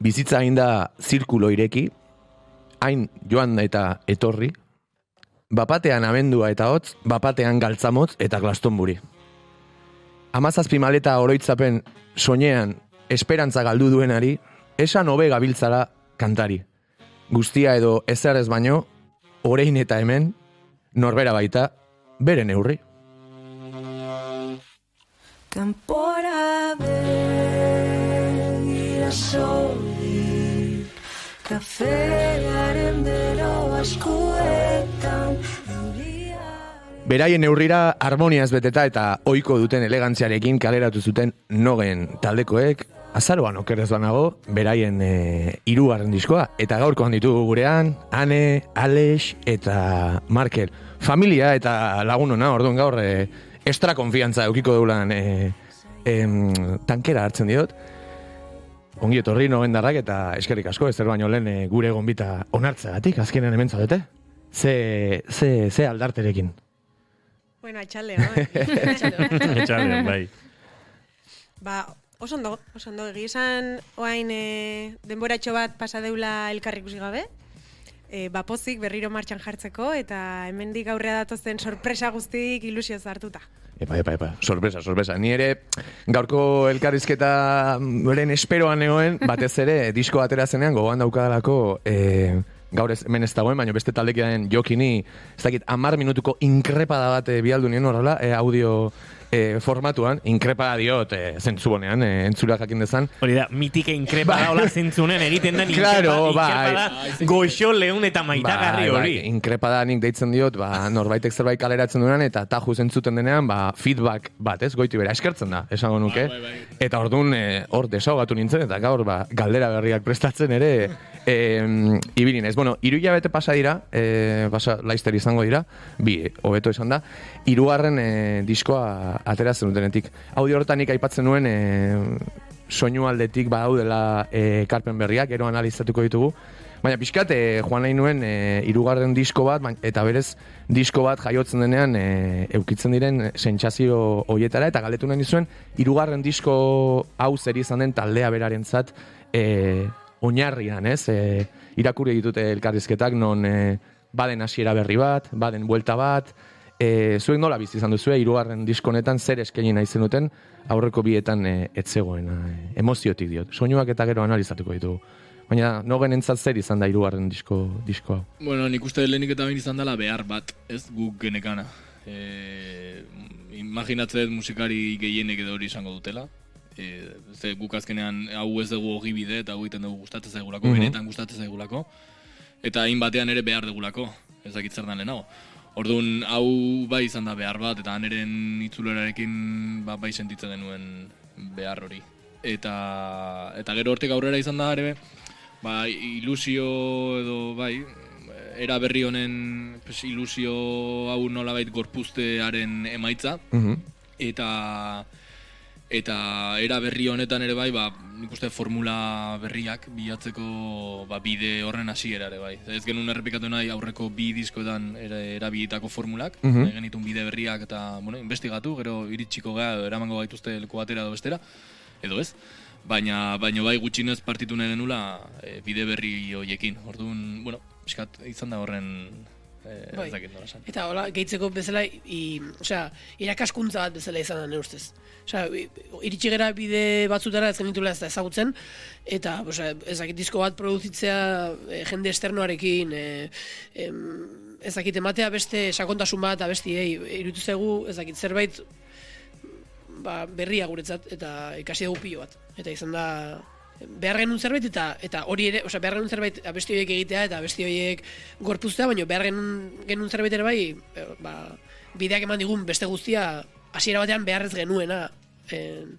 Bizitza hain da zirkulo ireki, hain joan eta etorri, bapatean abendua eta hotz, bapatean galtzamotz eta glastonburi. Amazazpi maleta oroitzapen soinean esperantza galdu duenari, esan hobe gabiltzara kantari. Guztia edo ezer ez baino, orein eta hemen, norbera baita, bere neurri. Kanpora begira soilik Kafearen bero askuetan Beraien neurrira harmoniaz beteta eta ohiko duten elegantziarekin kaleratu zuten nogen taldekoek, azaroan okerrez banago, beraien e, irugarren diskoa, eta gaurko ditugu gurean, Ane, Alex eta Markel. Familia eta lagun ona, orduan gaur, e, estra konfiantza eukiko deulan e, em, tankera hartzen diot. Ongi etorri nogendarrak eta eskerrik asko, ez baino lehen e, gure gonbita onartzeagatik, azkenean hemen zaudete. Ze, ze, ze aldarterekin. Bueno, atxalde? Etxaldean, bai. ba, oso ondo, oso ondo. Egi esan, oain e, denboratxo bat pasa deula elkarrik gabe. E, ba, pozik berriro martxan jartzeko, eta hemendik aurrea datozen sorpresa guztik ilusioz hartuta. Epa, epa, epa, sorpresa, sorpresa. Ni ere gaurko elkarrizketa beren esperoan egoen, batez ere disko atera zenean gogoan daukadalako e, gaur ez, hemen ez dagoen, baina beste taldekiaren jokini, ez dakit, amar minutuko inkrepada bat e, bialdu nien horrela, e, audio e, formatuan, inkrepada diot e, zentzu bonean, e, entzura jakin dezan. Hori da, mitike inkrepa da, hola zentzunen egiten den Claro, inkrepa, bai. inkrepa da, goxo leun eta maitagarri Bai, hori. bai, inkrepada nik deitzen diot, ba, norbaitek zerbait kaleratzen duenan, eta taju zentzuten denean, ba, feedback bat, ez, goiti bera, eskertzen da, esango nuke. Eta orduan, e, hor desahogatu nintzen, eta gaur, ba, galdera berriak prestatzen ere, e, ibili naiz. Bueno, iru hilabete pasa dira, e, pasa, laizter izango dira, bi, eh, hobeto esan da, hirugarren e, diskoa ateratzen dutenetik. Audio horretan nik aipatzen nuen, e, soinu aldetik badaudela e, karpen berriak, gero analizatuko ditugu, Baina pixkat, e, joan nahi nuen e, irugarren disko bat, bain- eta berez disko bat jaiotzen denean e, eukitzen diren sentsazio hoietara, eta galdetu nahi zuen, irugarren disko hau zer izan den taldea berarentzat e, oinarrian, ez? E, irakurri ditute elkarrizketak, non e, baden hasiera berri bat, baden buelta bat, e, zuek nola bizi izan duzue, irugarren disko honetan zer eskaini nahi zenuten, aurreko bietan e, etzegoen, e, emoziotik diot. Soinuak eta gero analizatuko ditugu. Baina nogen entzat zer izan da irugarren disko, disko hau. Bueno, nik uste lehenik eta behin izan dela behar bat, ez guk genekana. E, imaginatzen musikari gehienek edo hori izango dutela. E, ze guk azkenean hau ez dugu hogi bide eta hau egiten dugu gustatzen zaigulako, Mhm. benetan gustatzen zaigulako. Eta hain batean ere behar dugulako, ez dakit zer dan lehenago. Orduan, hau bai izan da behar bat, eta haneren itzulerarekin ba, bai sentitzen denuen behar hori. Eta, eta gero hortik aurrera izan da ere, ba, ilusio edo bai, era berri honen pues, ilusio hau nolabait gorpuztearen emaitza, Mhm. eta eta era berri honetan ere bai, ba, nik uste formula berriak bilatzeko ba, bide horren hasiera ere bai. Ez genuen errepikatu nahi aurreko bi diskoetan erabilitako formulak, Mhm. nahi genitun bide berriak eta bueno, investigatu, gero iritsiko gara, eramango gaituzte leku batera edo bestera, edo ez. Baina, baina bai gutxinez partitu nahi genula e, bide berri hoiekin. Orduan, bueno, pixkat izan da horren e, Bai. ez dakit nola esan. Eta hola, gehitzeko bezala, i, osea, irakaskuntza bat bezala izan da nire ustez. Osea, iritsi gera bide batzutara ez genitula ez da ezagutzen, eta osea, ez dakit disko bat produzitzea e, jende esternoarekin, e, em, ez dakit ematea beste sakontasun bat abestiei, irutu zegu, ez dakit zerbait ba, berria guretzat, eta ikasi dugu pilo bat. Eta izan da, behar genuen zerbait eta eta hori ere, osea, behar genuen zerbait abesti horiek egitea eta abesti horiek gorpuztea, baina behar genuen, genuen zerbait ere bai, e, ba, bideak eman digun beste guztia hasiera batean beharrez genuena. En,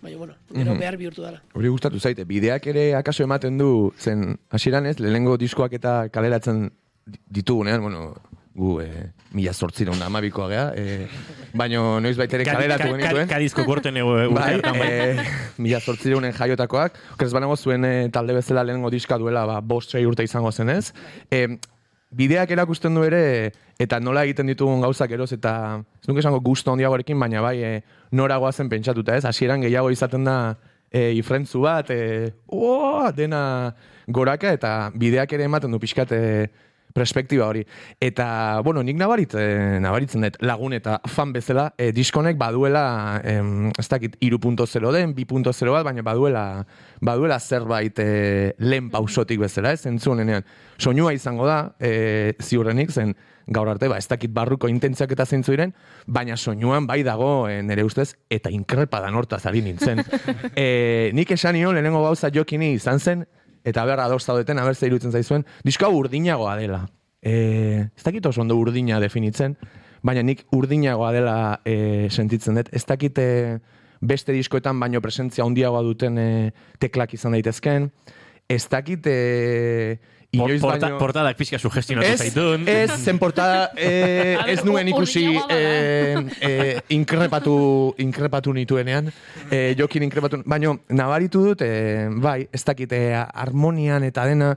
baina, bueno, gero Mhm. behar bihurtu dela. Hori gustatu zaite, bideak ere akaso ematen du, zen hasieran ez, lehenengo diskoak eta kaleratzen di- ditugunean, bueno, gu e, mila zortziron da amabikoa gea, e, baino noiz baitere kaleratu ka- ka- genituen. Kadizko korten ego urte Bai, e, mila zortzirunen jaiotakoak, okrez banago zuen e, talde bezala lehenengo diska duela, ba, bost sei urte izango zenez. E, bideak erakusten du ere, eta nola egiten ditugun gauzak eroz, eta ez nuke esango gusto handiagoarekin, baina bai, e, noragoa zen pentsatuta, ez? Hasieran gehiago izaten da e, ifrentzu bat, e, oh, dena goraka, eta bideak ere ematen du pixkat e, perspektiba hori. Eta, bueno, nik nabarit, e, nabaritzen dut lagun eta fan bezala, e, diskonek baduela, em, ez dakit, iru den, 2.0 bat, baina baduela, baduela zerbait e, lehen pausotik bezala, ez, entzunenean. Soinua izango da, e, ziurrenik, zen, gaur arte, ba, ez dakit barruko intentziak eta zeintzu diren, baina soinuan bai dago e, nire ustez, eta inkrepadan hortaz ari nintzen. e, nik esan nion, lehenengo gauza jokini izan zen, eta berra ados zaudeten, aber ze iruditzen zaizuen, disko urdinagoa dela. E, ez dakit oso ondo urdina definitzen, baina nik urdinagoa dela e, sentitzen dut. Ez dakit e, beste diskoetan baino presentzia handiagoa duten e, teklak izan daitezken. Ez dakit e, inoiz porta, baino... portadak pixka sugestionatu Ez, zaitun. ez, zen portada, eh, ez nuen ikusi eh, eh, inkrepatu, inkrepatu nituenean, eh, jokin inkrepatu, baino, nabaritu dut, eh, bai, ez dakit, eh, harmonian eta dena,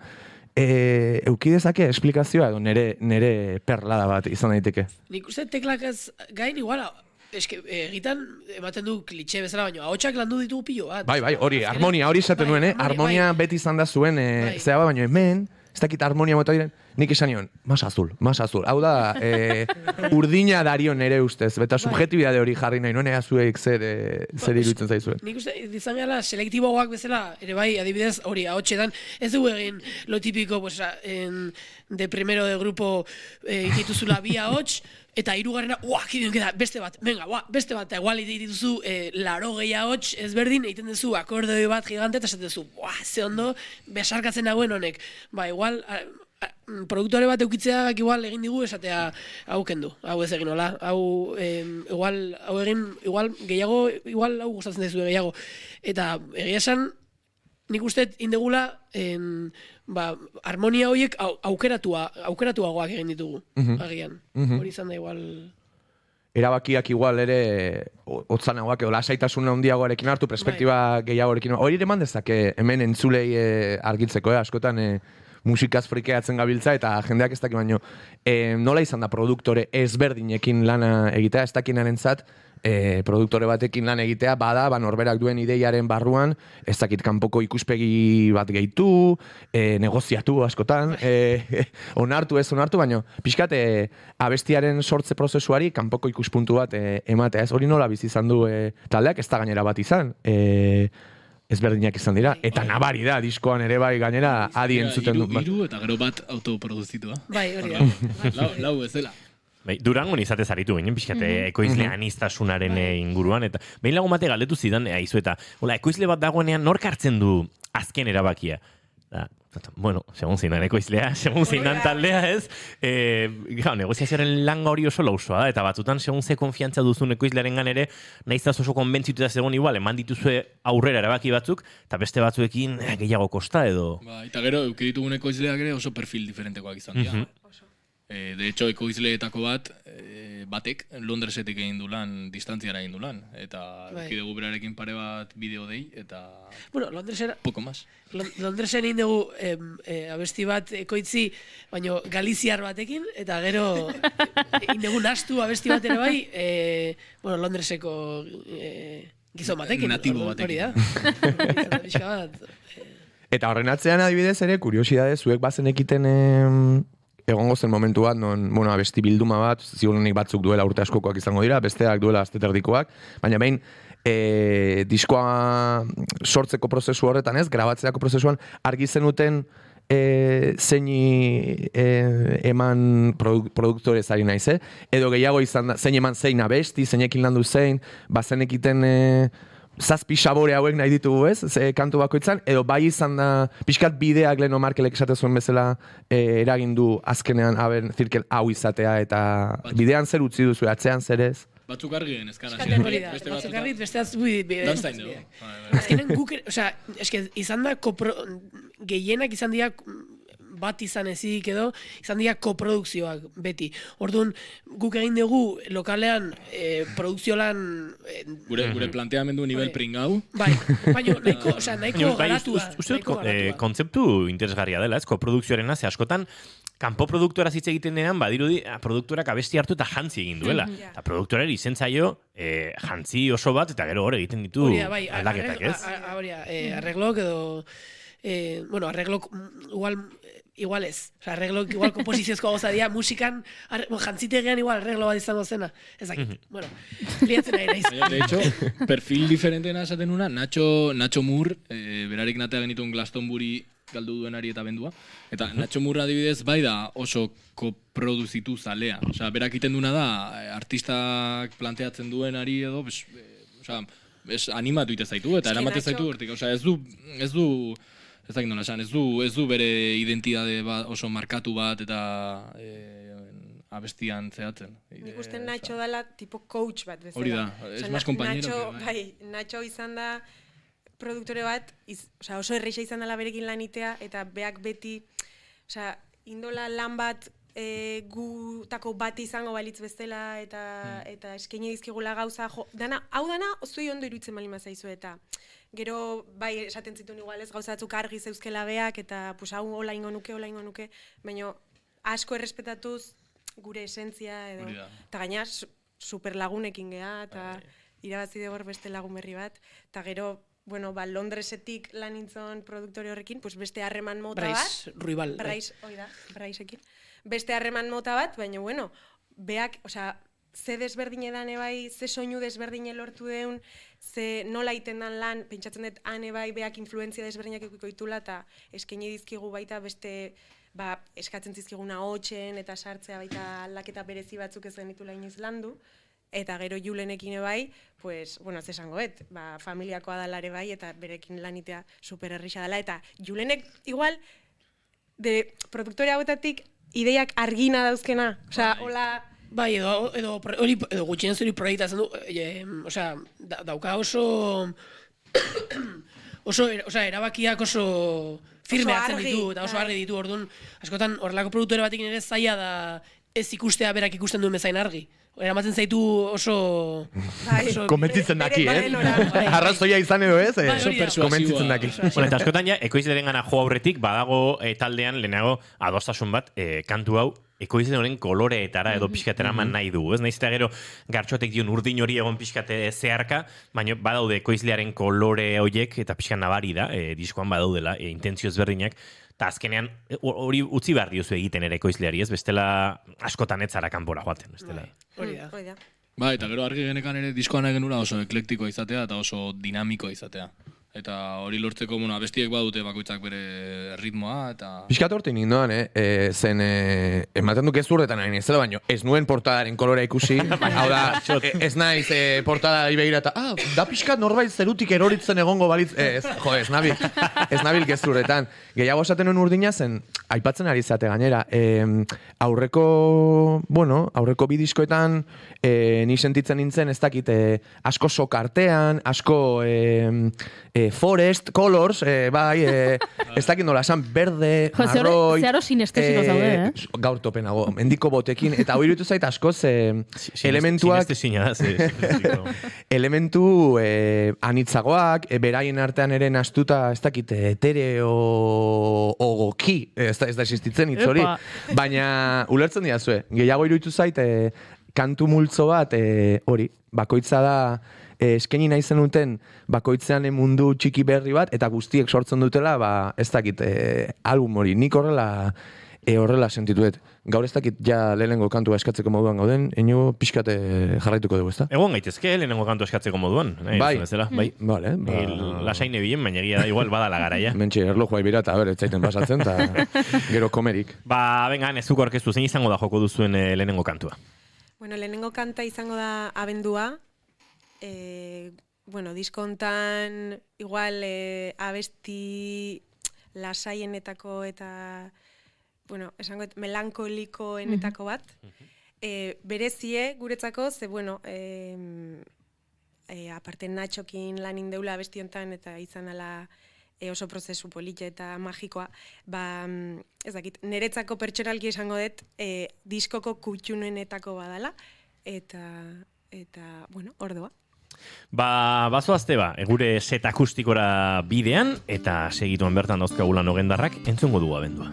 eh, eukidezake esplikazioa edo nere, nere perlada bat izan daiteke. Nik uste teklak ez gain igual, eske egitan ematen du klitxe bezala, baina ahotsak landu ditugu pilo bat. Bai, bai, hori, harmonia, hori esaten bai, nuen, eh? Harmonia beti izan da zuen, eh, Bai. zea baino hemen, ez dakit harmonia mota diren, nik esan nion, mas azul, mas azul. Hau da, eh, urdina dario nere ustez, Bai. eta subjetibidade hori jarri nahi, nuen ea zuek zer, eh, zer iruditzen zaizuen. Nik uste, izan gala, selektiboagoak bezala, ere bai, adibidez, hori, ahotxetan, ez dugu egin lo típico, pues, en, de primero de grupo eh, dituzula bi ahots, eta hirugarrena, kidien queda, beste bat, venga, uah, beste bat, eta igual dituzu eh, laro gehi ahots ezberdin, egiten duzu akordoi bat gigante, eta esaten duzu, uah, ze ondo, besarkatzen nagoen honek. Ba, igual, a, mm, produktore bat eukitzeak igual egin digu esatea hau kendu, hau ez egin hola, hau em, igual, hau egin, igual gehiago, igual hau gustatzen dizu gehiago. Eta egia esan, nik uste indegula en, ba, harmonia horiek au, aukeratua, aukeratuagoak egin ditugu, agian. Hori izan da igual... erabakiak igual ere otzanagoak edo lasaitasuna handiagoarekin hartu, perspektiba gehiagorekin. Hori ere eman dezake hemen entzulei e, argitzeko, eh? askotan e, musikaz frikeatzen gabiltza eta jendeak ez daki baino. E, nola izan da produktore ezberdinekin lana egitea, ez dakinaren zat, e, produktore batekin lan egitea, bada, ba, norberak duen ideiaren barruan, ez dakit kanpoko ikuspegi bat gehitu, e, negoziatu askotan, e, onartu ez onartu, baino, pixkat, e, abestiaren sortze prozesuari kanpoko ikuspuntu bat e, ematea, ez hori nola bizi izan du e, taldeak, ez da gainera bat izan, e, ezberdinak izan dira, eta nabari da, diskoan ere bai gainera adi entzuten Hiru- du. ba. hiru eta gero bat autoproduzitua. Bai, hori da. lau, lau ez dela. Bai, Durangon izate zaritu ginen, pixkate, ekoizle anistasunaren eh, inguruan, eta behin lagun bate galdetu zidan, eh, aizu, eta, hola, ekoizle bat dagoenean nork hartzen du azken erabakia? Da, bueno, segun zindan ekoizlea, segun zindan taldea, ez? E, gau, negoziazioaren langa hori oso lausoa da, eta batzutan segun ze konfiantza duzun ekoizlearen ere, nahiz oso konbentzitu da zegoen igual, eman dituzue aurrera erabaki batzuk, eta beste batzuekin eh, gehiago kosta edo... Ba, eta gero, euki ditugun ekoizleak ere oso perfil diferentekoak izan dira. E, de hecho, ekoizleetako bat, e, batek Londresetik egin du lan, distantziara egin du lan. Eta Bai. euki dugu berarekin pare bat bideo dei, eta Bueno, Londresera, poco más. Lon- Londresen egin dugu em, e, abesti bat ekoitzi, baino Galiziar batekin, eta gero egin dugu nastu abesti bat ere bai, e, bueno, Londreseko e, gizon batekin. Natibo batekin. Hori da. Eta horren atzean adibidez ere, kuriosidade, zuek bazen ekiten em, egongo zen momentu bat, non, bueno, abesti bilduma bat, ziurrenik batzuk duela urte askokoak izango dira, besteak duela asteterdikoak, baina behin, e, diskoa sortzeko prozesu horretan ez, grabatzeako prozesuan, argi zenuten e, zeini e, eman produ, produktore zari naiz, eh? Edo gehiago izan da, zein eman zein abesti, zeinekin landu zein, bazen ekiten zazpi sabore hauek nahi ditugu ez, ze kantu bakoitzan, edo bai izan da, pixkat bideak leno Markelek esate zuen bezala e, eragin du azkenean, haber, zirkel hau izatea, eta bidean zer utzi duzu, atzean zer ez? Batzuk argi hori da, Beste batzuk argit, beste atzuk bi- bi- Danstein dugu. Bai, bai. Azkenen guk, osea, eske izan da kopro, gehienak izan dira mm, bat izan ezik edo, izan dira koprodukzioak beti. Orduan, guk egin dugu lokalean e, produkzio lan e, Gure, gure planteamendu nivel Hori. pringau, bai, baina nahiko, osea, nahiko bai, garatua. uste- dut eh, kontzeptu interesgarria dela, ez, koprodukzioarena, ze askotan kanpo produktora hitz egiten denean, badirudi, ah, produktorak abesti hartu eta jantzi egin duela. Ja. Eta produktorari izen zaio, eh, jantzi oso bat, eta gero hor egiten ditu Hori da, bai, aldaketak, arreglo- ez? Hori eh, arreglok edo... Eh, bueno, arreglok mm, igual eh, igual ez. Osa, arreglok igual komposiziozko gauza dira, musikan, arre, bueno, jantzitegean igual arreglo bat izango zena. Ez dakit, bueno, liatzen ari naiz. De hecho, perfil diferentena esaten una, Nacho, Nacho Moore, eh, berarik natea genituen Glastonbury galdu duenari eta bendua. Eta Nacho Moore adibidez bai da oso koproduzitu zalea. Osea, berak iten duna da, eh, artistak planteatzen duenari edo, bes, eh, osea, es animatu ite zaitu eta Eske eramaten zaitu hortik. Osea, ez du, ez du, ez dakit nola esan, ez du, ez du bere identitate ba, oso markatu bat eta eh, abestian zehatzen. Nik uste Eh, Nacho dala tipo coach bat bezala. Hori da, más Na- compañero Nacho, bai, Nacho izan da produktore bat, iz, osea, oso erreixa izan dela berekin lanitea, eta beak beti, osea, indola lan bat e, gutako bat izango balitz bestela, eta, eta eskaini dizkigula gauza, jo, dana, hau dana, zui ondo iruditzen bali mazaizu, eta gero, bai, esaten zituen igual ez, gauza batzuk argi zeuzkela beak, eta pues, hau hola ingo nuke, hola ingo nuke, baina asko errespetatuz gure esentzia edo eta gaina su- super lagunekin gea eta irabazi dugu hor beste lagun berri bat eta gero bueno, ba, Londresetik lan nintzen produktore horrekin, pues beste harreman mota bat. Bryce Ruibal. bai. Bryce, hoi da, Bryceekin. Beste harreman mota bat, baina bueno, beak, osea, ze desberdin edan ebai, ze soinu desberdine lortu deun, ze nola iten dan lan, pentsatzen dut han ebai beak influenzia desberdinak eukiko ditula, eta eskaini dizkigu baita beste, ba, eskatzen zizkiguna hotxen eta sartzea baita aldaketa berezi batzuk ez genitula inoiz landu, eta gero Julenekin ebai, pues, bueno, ze esango et, ba, familiakoa dala ere bai, eta berekin lanitea super errisa dela, eta Julenek igual, de produktore hauetatik ideiak argina dauzkena, osea, hola, Bai, edo, edo, hori, edo gutxienez hori proiektatzen du, e, osea, da, dauka oso, oso, er- osea, erabakiak oso firme Oso hartzen argi, ditu, eta oso bai. argi ditu, orduan, askotan, horrelako produktore batekin ere zaila da ez ikustea berak ikusten duen bezain argi. Eramatzen zaitu oso... bai, bere- daki, eh? nora, bai. Arrazoia izan edo ez, eh? Bai. Konbentzitzen daki. Bueno, eta askotan ja, ekoizleren gana jo aurretik, badago eh, taldean lehenago adostasun bat, eh, kantu hau, ekoizleren koloreetara edo pixkatera eman nahi du, ez? Naiz eta gero gartxotek dion urdin hori egon pixkate zeharka, baina badaude ekoizlearen kolore hoiek eta pixkan nabari da, eh, diskoan badaudela, eh, intentzio ezberdinak, eta azkenean eh, hori utzi behar diozu egiten ere ekoizleari, ez? Bestela askotan ez zara kanpora joaten, bestela. Hori da. Hori da. Ba, eta gero argi genekan ere diskoan nahi genula oso eklektikoa izatea eta oso dinamikoa izatea. Eta hori lortzeko, bueno, abestiek badute bakoitzak bere ritmoa eta... Piskat hortin nindoan, eh? E, zen, e, ematen duk ez urretan nahi nizela, baino ez nuen portadaren kolora ikusi. Hau da, e, ez naiz e, portada begira eta, ah, da piskat norbait zerutik eroritzen egongo balitz. Ez, jo, ez nabil, ez nabil gezurretan. Gehiago esaten nuen urdina zen, aipatzen ari zate gainera, e, aurreko, bueno, aurreko bidiskoetan e, ni sentitzen nintzen, ez dakit, e, asko sokartean, asko e, e, forest, colors, e, bai, e, ez dakit nola esan, berde, Jo, ze hori- marroi... ze aro sinestesiko zaude, eh? Gaur topenago, mendiko botekin, eta hori irutu zait askoz e, elementuak, elementu eh, anitzagoak, eh, beraien artean ere nastuta, ez dakit, etereo ogoki, ez da, ez da existitzen hitz hori, baina ulertzen diazue, gehiago iruditu zait, eh, kantu multzo bat, eh, hori, bakoitza da, eh, eskaini nahi zenuten bakoitzean mundu txiki berri bat, eta guztiek sortzen dutela, ba, ez dakit, eh, album hori, nik horrela, e, horrela sentituet. Gaur ez dakit ja lehenengo kantua eskatzeko moduan gauden, eno pixkate jarraituko dugu, ezta? Egon gaitezke, lehenengo kantu eskatzeko moduan. nahi Bai. duzun bezala, bai. Vale, ba... Ba... Lasaine bilen, baina egia da, igual badala garaia. Mentxe, erlojua ibira eta ber, etzaiten pasatzen, eta gero komerik. Ba, venga, nezuko orkestu, zein izango da joko duzuen eh, lehenengo kantua? Bueno, lehenengo kanta izango da abendua. E, bueno, diskontan igual e, abesti lasaienetako eta bueno, esango et, melankolikoenetako bat. E, berezie guretzako, ze bueno, e, e, aparte Nachokin lan indeula abesti hontan eta izan ala e, oso prozesu polita eta magikoa, ba, mm, ez dakit, niretzako pertsonalki esango dut, e, diskoko kutxunenetako badala, eta, eta, bueno, ordoa. Ba, bazoazte ba, gure set akustikora bidean, eta segituan bertan dauzkagulan ogendarrak, entzungo dugu abendua.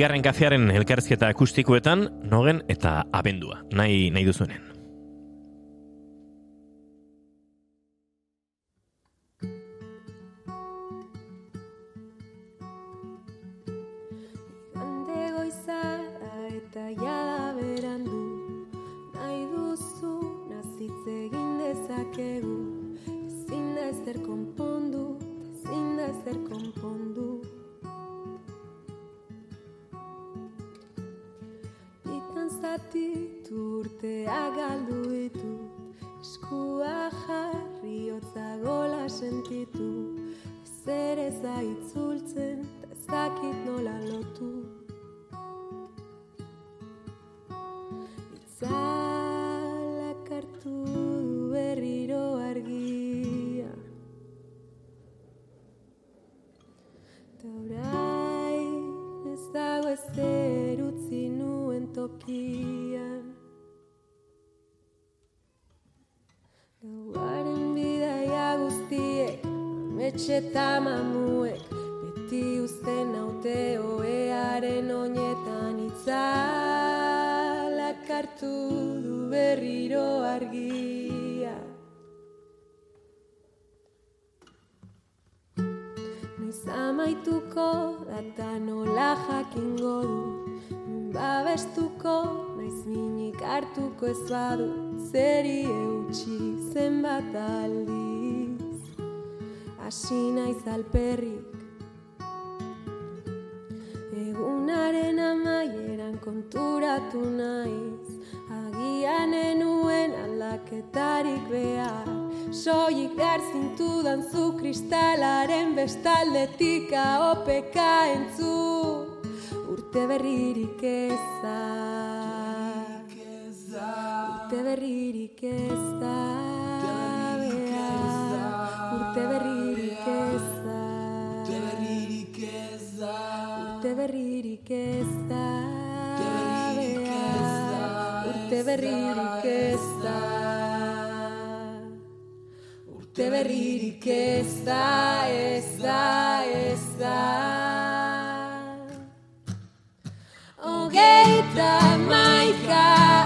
Bigarren kafearen elkarrizketa akustikoetan, nogen eta abendua, nahi, nahi duzuenen. Egin dezakegu. Ezin da ezer konpondu, ezin da ezer konpondu Zatitu urtea galdu ditu. Eskua jarri hotza gola sentitu. Zer ez da itzultzen, eta ez dakit nola lotu. Itzalak hartu du berriro argia. Ta orain ez dago ezer tokian Gauaren bidaia guztiek, ametxe eta mamuek, beti uzten naute oearen oinetan itzalak hartu du berriro argia. Noiz amaituko data nola jakingo du, nun babestuko naiz minik hartuko ez badu, zeri eutxi zenbat aldiz. Hasi naiz alperrik, egunaren amaieran konturatu naiz, agian enuen aldaketarik behar, soilik behar zintudan zu kristalaren bestaldetik ahopeka entzun, urte berririk ez da. Urte berririk ez da. Urte berririk ez. Urte berririk ez. Urte berririk ez. Urte berririk ez da, ez da, ez da. Hogeita maika hau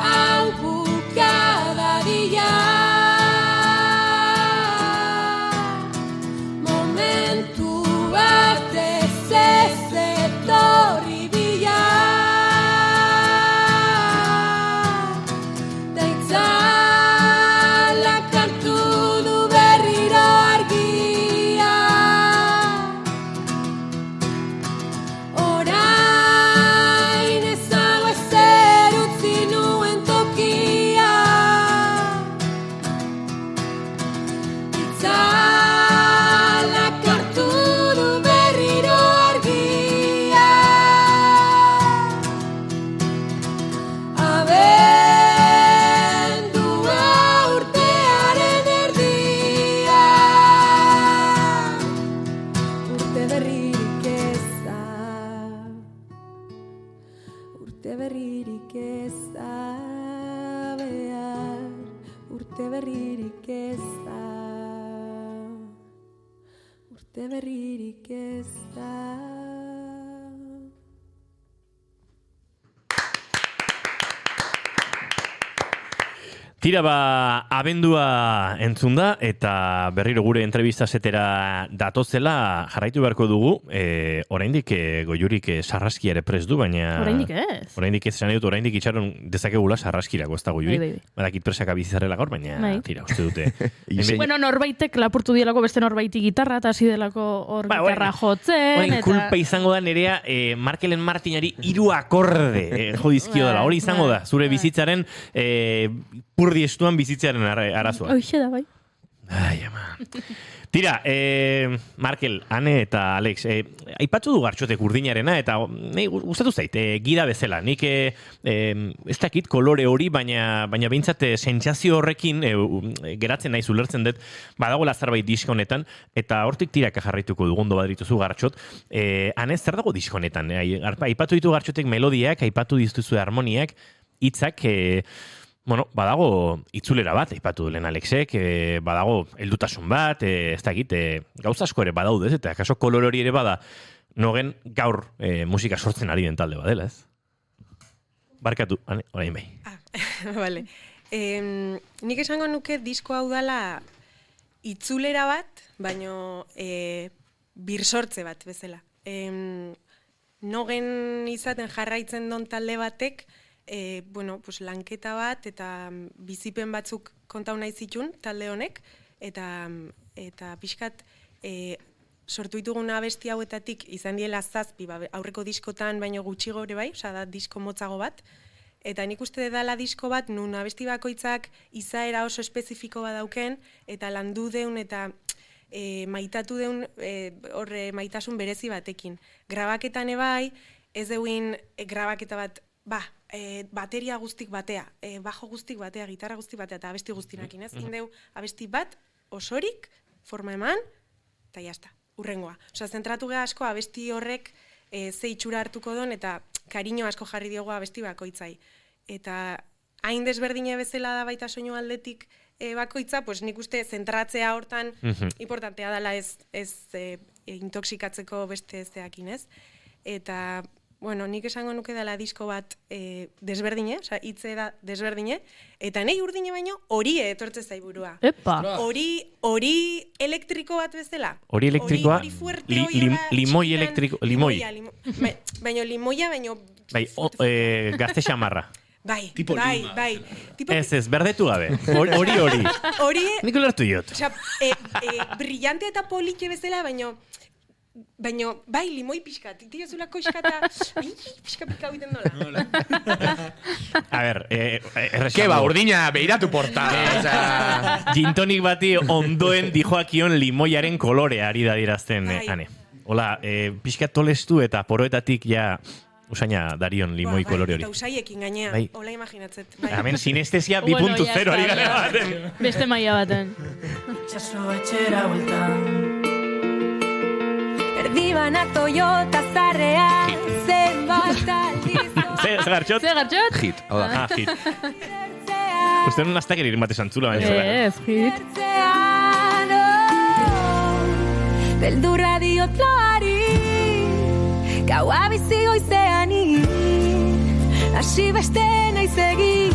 Tira ba, abendua entzun da, eta berriro gure entrevista setera datozela jarraitu beharko dugu, e, oraindik e, goiurik e, sarraski ere prest du, baina... Oraindik ez. Oraindik ez dut, oraindik itxaron dezakegula sarraskirako, ez da goiuri. Bai, bai, bai. Badakit presaka bizarrela gaur, baina Bai. tira, uste dute. Izen- Bueno, norbaitek lapurtu dielako beste norbaiti gitarra, eta hasi delako hor Ba, gitarra orain- jotzen. Orain eta... kulpa izango da nerea e, Markelen Martinari hiru akorde e, jo dizkio dela. Hori izango da, zure bizitzaren e, purdi estuan bizitzaren ara- arazoa. Hoxe da, bai. Ai, ama. Tira, eh, Markel, Ane eta Alex, eh, aipatzu du gartxotek urdinarena, eta gu- gustatu zait, eh, gida bezala. Nik eh, ez dakit kolore hori, baina baina behintzat eh, sentsazio horrekin u- geratzen naiz ulertzen dut, badago zerbait disko honetan, eta hortik tiraka jarraituko dugundo badituzu gartxot. Eh, Ane, zer dago disko honetan? Arpa- aipatu ditu gartxotek melodiak, aipatu dituzu harmoniak, hitzak, eh, Bueno, badago itzulera bat, aipatu du lehen Alexek, e, badago heldutasun bat, e, ez dakit, e, gauza asko ere badaude, ez, eta kaso kolor hori ere bada nogen gaur eh, musika sortzen ari den talde badela, ez? Barkatu, ane, orain bai. Ah, vale. Em, nik esango nuke disko hau dala itzulera bat, baino e, birsortze bat bezala. Em, nogen izaten jarraitzen don talde batek, e, bueno, pues lanketa bat eta mm, bizipen batzuk kontau nahi zitun talde honek, eta, eta pixkat e, sortu ditugun abesti hauetatik izan diela zazpi, ba, aurreko diskotan baino gutxi gore bai, osea da disko motzago bat, Eta nik uste dela disko bat, nun abesti bakoitzak izaera oso espezifiko badauken, eta landu deun eta e, maitatu deun e, horre maitasun berezi batekin. Grabaketan ebai, ez deuin e, grabaketa bat, ba, e, bateria guztik batea, e, bajo guztik batea, gitarra guztik batea, eta abesti guztinakin, ez? Indeu, abesti bat, osorik, forma eman, eta jazta, urrengoa. Osa, zentratu geha asko abesti horrek e, ze itxura hartuko don, eta kariño asko jarri diogu abesti bakoitzai. Eta hain desberdine bezala da baita soinu aldetik e, bakoitza, pues nik uste zentratzea hortan Mhm. importantea dela ez, ez e, intoxikatzeko beste zeakin, ez? Eta, bueno, nik esango nuke dela disko bat e, desberdine, osea, hitze da desberdine, eta nei urdine baino horie etortze zaiburua. Epa. Hori, hori elektriko bat bezala. Hori elektrikoa, hori, hori fuerte, li- hori lim- limoi elektriko- limoi. limoia, limo- Bai, baino limoia, baino Bai, o, eh, gazte xamarra. Bai, Tipo bai, lima, bai. Tipo, Ez ez, berdetu gabe. Hori hori. hori. hori, Nik ulertu diot. osea, e, e, brillante eta politxe bezala, baino, baino, bai, limoi pixka, titio zulako iskata, pixka pika egiten dola. A ber, eh, erresan. Ke ba, urdina, beiratu porta. Osea, Gin tonic bati ondoen dijoakion limoiaren kolorea ari da dirazten, eh, Bai. ane. Hola, eh, pixka tolestu eta poroetatik ja usaina darion limoi Ba, kolore hori. Eta usaiekin gainea, Bai. hola imaginatzet. Bai. Hemen sinestesia Bueno, 2.0 ya ari gara baten. Beste maila baten. Itxaso etxera bueltan Erdibana Toyota zarrean zenbat aldiz Ze, ze gartxot? Ze gartxot? hit, hau da. Ah, hit. zertzean, Uste nun aztak erir mate zantzula, baina. Ez, hit. oh, Beldurra diotloari Gaua bizi goizeani Hasi beste naiz egin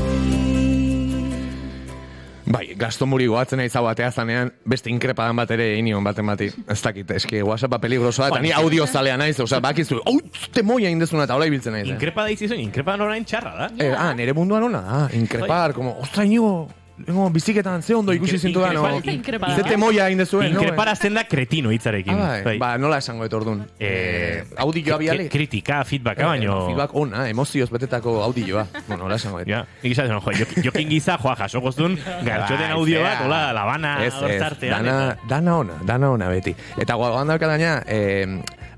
Bai, gastomuri goatzen nahi batea zanean, beste inkrepadan bat ere inion baten bati. Ez dakit, eski WhatsAppa peligrosoa, eta ni audio zalea naiz, osea, bakizu, hau, te moia indezuna eta hola ibiltzen naiz. eh. Inkrepa da izizun, inkrepa orain txarra da. Eh, ah, nere munduan ona da, inkrepar, como, ostra, inigo, Lengo, biziketan ze ondo ikusi zintu da, no? inkrepa- Inkrepa. Ze temoia indezuen, no? Inkrepara zen da kretino hitzarekin. Ah, bai. Ba, nola esango dut orduan? Eh, audioa biale? kri- Kritika, feedbacka, baino... Feedback ona, emozioz betetako audioa. bueno, nola esango dut? Ja, nik izaten, jo, jok- jokin giza, joa, jaso goztun, gartxoten Bai, audio bat, hola, labana, hortzartean. dana, dana ona, dana ona beti. Eta gogoan dauka eh,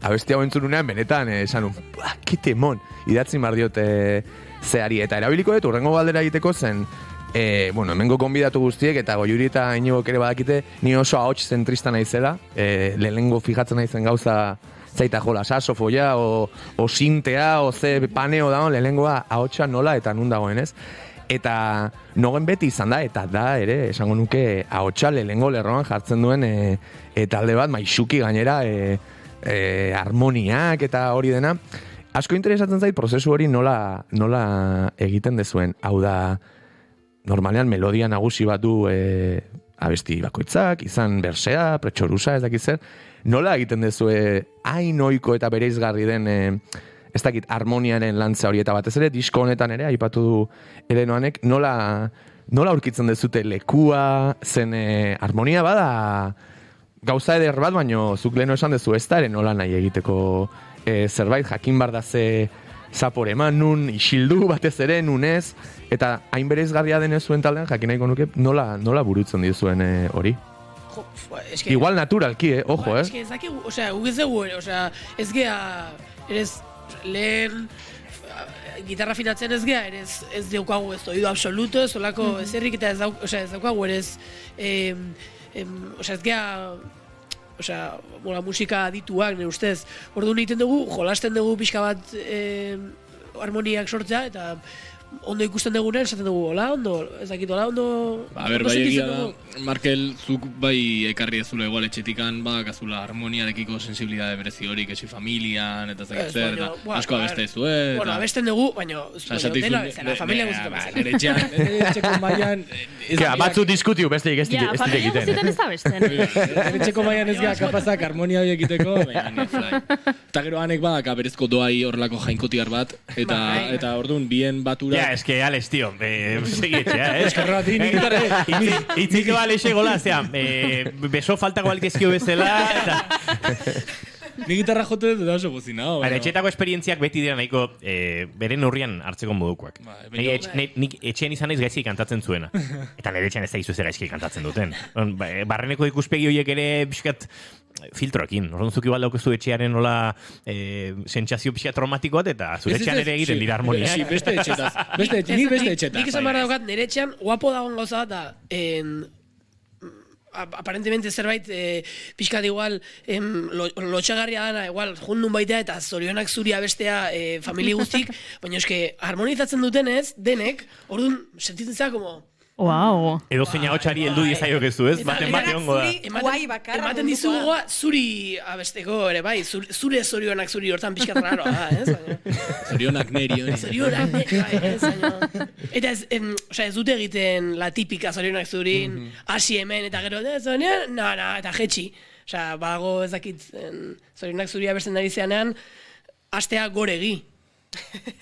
abesti hau entzununean, benetan, eh, esan un, "Buah, ke temon, idatzi mar diot eh, zeari. Eta erabiliko dut, urrengo galdera egiteko zen, E, bueno, hemengo konbidatu guztiek eta goiuri eta inigok ere badakite ni oso ahots zentrista naizela, e, lehenengo fijatzen naizen gauza zaita jola, sasofoia, o, o sintea, o ze paneo da, lehenengoa ahotsa nola eta nun dagoen ez. Eta nogen beti izan da, eta da ere, esango nuke, ahotsa lehenengo lerroan jartzen duen e, e, talde bat, maixuki gainera, e, e, harmoniak eta hori dena. Asko interesatzen zait prozesu hori nola, nola egiten dezuen. Hau da, normalean melodia nagusi bat du e, abesti bakoitzak, izan bersea, pretxorusa, ez dakit zer. Nola egiten dezue hain oiko eta bereizgarri den e, ez dakit harmoniaren lantza hori eta batez ere disko honetan ere aipatu du Elenoanek nola nola aurkitzen dezute lekua zen e, harmonia bada gauza eder bat, baino zuk leheno esan dezu ez da ere nola nahi egiteko e, zerbait jakin bar ze zapore eman nun, isildu batez ere, nunez, eta hain bereizgarria den ez zuen taldean, jakin nahiko nuke nola, nola burutzen dizuen e, hori. Jo, ba, eske, Igual naturalki, eh? Ojo, ba, eh? eske ez dakigu, osea, guk ez dugu, osea, ez gea, erez, lehen, f- gitarra finatzen ez gea, erez, ez daukagu ez oído absoluto, ez olako ezerrik eta ez, dauk, osea, ez daukagu, erez, em, em, osea, ez gea, osea, bola, musika adituak, nire ustez. Orduan egiten dugu, jolasten dugu pixka bat em, harmoniak sortzea, eta ondo ikusten dugunen, esaten dugu, hola, ondo, ez dakit, hola, ondo... Ba, a ber, bai egia da. Markel, zuk bai ekarri ezula igual etxetikan, badakazula harmoniarekiko sensibilidade berezi hori, kesi familian, eta ez dakit Ez, zer, baina, eta buah, asko abeste zue, eta... Bueno, abesten dugu, baina, zuen, bezala, familia guztietan ba, bezala. nire etxean, nire etxeko maian, ez Kea, batzu diskutiu besteik ez Ja, dira ez dira familia egiten. guztietan ez da besten. Nire etxeko maian ez gara kapazak harmonia hori egiteko, baina ni fly. Eta gero hanek badaka berezko doai horrelako jainkotiar bat, eta Bai. eta orduan bien batura... Ja, eske, Alex, tío, eh, etxea, eh? Eskerra bat, nik gitarra- Itzi- Itziko Alexe gola, zea, eh, beso faltako balitezkio bezala, eta... Ni gitarra jote dut eta oso bozinao. Baina, etxetako esperientziak beti dira nahiko eh, bere neurrian hartzeko modukoak. Bai, Nik baina- etx, nik etxean izan naiz gaizki kantatzen zuena. Eta nire etxean ez da izu gaizki kantatzen duten. On, ba, eh, Barreneko ikuspegi horiek ere pixkat filtroekin. Orduan zuki balda daukezu etxearen nola eh, sentsazio pixka traumatiko bat eta zure Ez, ez, etxean ez, ere egiten dira harmonia. Sí, beste etxetaz. Beste etxe, Ez, nik beste etxetaz. Nik esan bai. behar daukat, nire etxean, guapo dagoen gauza da, en, aparentemente zerbait e, pixkat igual em, lo, lotxagarria dana igual jundun baitea eta zorionak zuri abestea e, famili guztik baina eske harmonizatzen dutenez denek orduan sentitzen zera como Wow. Edo zein hotxari heldu diezaiokezu, ez? Baten bate ongo da. Guai bakarra ematen dizu gogoa zuri abesteko ere bai zure, zorionak zuri hortan pixkat raroa da, ez? Zorionak neri hori. zorionak, ne, bai, ez, eta ez, em, osea, ez dute egiten la tipika zorionak zurin, hasi hemen, eta gero, zorionak, na, na, eta jetxi. Osea, bago ez dakit, em, zorionak zuri abesten ari zeanean, astea goregi.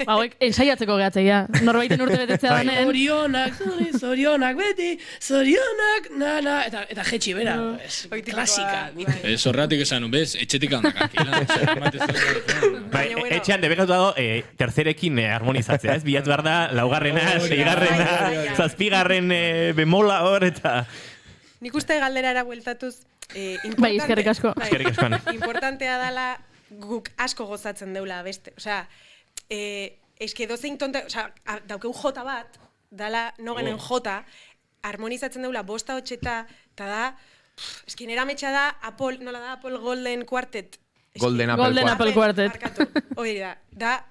Ba, hauek, ensaiatzeko gehatzea. Norbaiten urte betetzea Bai. danen. Zorionak, zorionak beti, zorionak, na, na, eta, eta jetxi, bera, es, Oitikoa, klasika. bai. Eh, zorratik esan, bez, etxetik handakakila. Bai, etxean debekatu dago, eh, tercerekin eh, harmonizatzea, ez? Bilatu behar da, laugarrena, da. seigarrena, Bai, bai, bai. zazpigarren eh, bemola hor, eta... Nik uste galderara bueltatuz, eh, importante, Bai, eskerrik asko. bai, Eskerrik asko, Ane. importantea dala guk asko gozatzen deula beste. Osea, eh, eske dozein tonta, osea, a- daukeu jota bat, dala nogenen Oh. jota, harmonizatzen deula bosta hotxeta, eta da, pff, eske nera metxa da, Apple, nola da, Apple Golden Quartet. Golden Apple Golden Quartet. Apple Quartet. Hori da, da,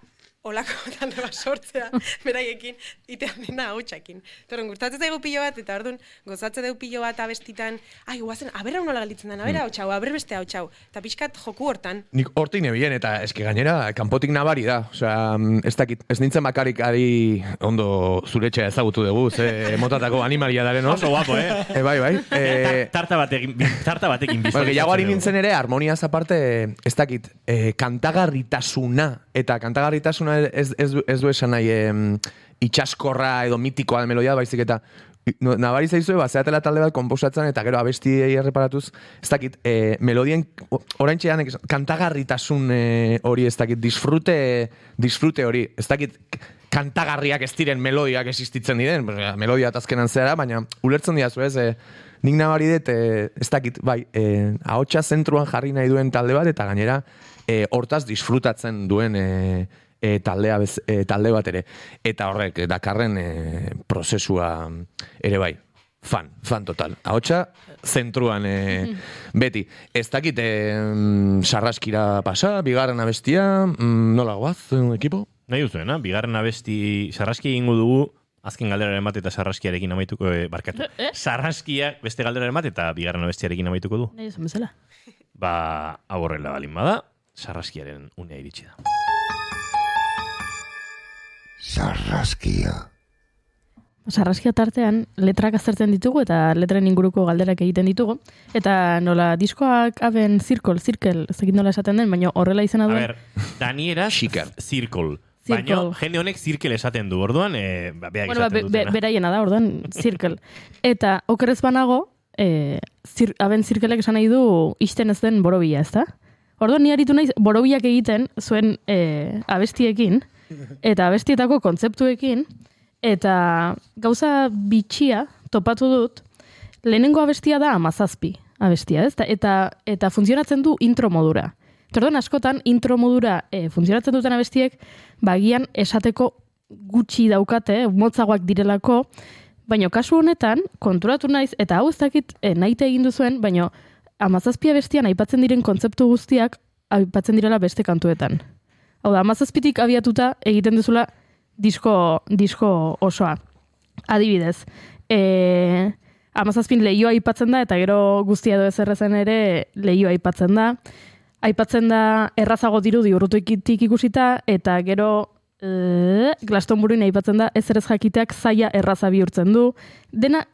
olako talde bat sortzea, beraiekin, itean dena hautsakin. Torren, gustatzen zaigu pilo bat, eta orduan, gozatzen dugu pilo bat abestitan, ai, guazen, abera nola galditzen den, abera hau txau, aber beste hau txau. Eta pixkat joku hortan. Nik hortik nebien, eta eske gainera, kanpotik nabari da. Osea, ez dakit, ez nintzen bakarik ari ondo zuretxea ezagutu dugu, ze motatako animalia daren, no? Oso guapo, eh? E, bai, bai. E, tarta batekin, tarta batekin Bueno, bizualizatzen gehiago ari nintzen ere, harmoniaz aparte, ez dakit, e, kantagarritasuna, eta kantagarritasuna ez, ez, du- ez du esan nahi em, itxaskorra edo mitikoa melodia, baizik eta nabari zaizue, ba, zeatela talde bat komposatzen eta gero abestiei erreparatuz, ez dakit, e, melodien, orain txean, kantagarritasun e, hori, ez dakit, disfrute, disfrute hori, ez dakit, kantagarriak ez diren melodiak existitzen diren, melodia eta azkenan zera, baina ulertzen diazu ez, e, nik nabari dut, e, ez dakit, bai, e, ahotsa zentruan jarri nahi duen talde bat, eta gainera, e, hortaz disfrutatzen duen e, e, taldea bez, e, talde bat ere. Eta horrek, e, dakarren e, prozesua ere bai, fan, fan total. Ahotsa zentruan e, beti. Ez dakit, e, sarraskira pasa, bigarren abestia, mm, nola goaz, e, ekipo? Nahi duzuena, bigarren abesti sarraski egingo dugu, azken galderaren bat eta sarraskiarekin amaituko, eh, barkatu. Eh? Sarraskia beste galderaren bat eta bigarren abestiarekin amaituko du. Nahi esan bezala. Ba, hau horrela balin bada, sarraskiaren unea iritsi da. Sarraskia. Sarraskia tartean letrak aztertzen ditugu eta letren inguruko galderak egiten ditugu. Eta nola diskoak aben zirkol, zirkel, dakit nola esaten den, baina horrela izena A duen. ber, Danieraz, Xiker. zirkol. Baina, jende honek zirkel esaten du, orduan, e, ba, beak bueno, ba, esaten be, be, beraiena da, orduan, zirkel. Eta okerez banago, e, zir, aben zirkelek esan nahi du isten ez den borobila, ez da? Orduan, ni aritu naiz borobilak egiten zuen e, abestiekin, eta abestietako kontzeptuekin, eta gauza bitxia topatu dut, lehenengo abestia da amazazpi abestia, ez? Eta, eta, eta funtzionatzen du intro modura. Eta Orduan, askotan, intro modura e, funtzionatzen duten abestiek, bagian esateko gutxi daukate, motzagoak direlako, baina kasu honetan, konturatu naiz, eta hau ez dakit e, naite egin duzuen, baina amazazpia bestian aipatzen diren kontzeptu guztiak aipatzen direla beste kantuetan. Hau da, amazazpitik abiatuta egiten duzula disko, disko osoa. Adibidez, e, amazazpin lehioa aipatzen da, eta gero guztia edo ezerrezen ere lehioa aipatzen da. Aipatzen da errazago dirudi urrutuikitik ikusita, eta gero e, Glastonburyn aipatzen da ez erez jakiteak zaila erraza bihurtzen du. Dena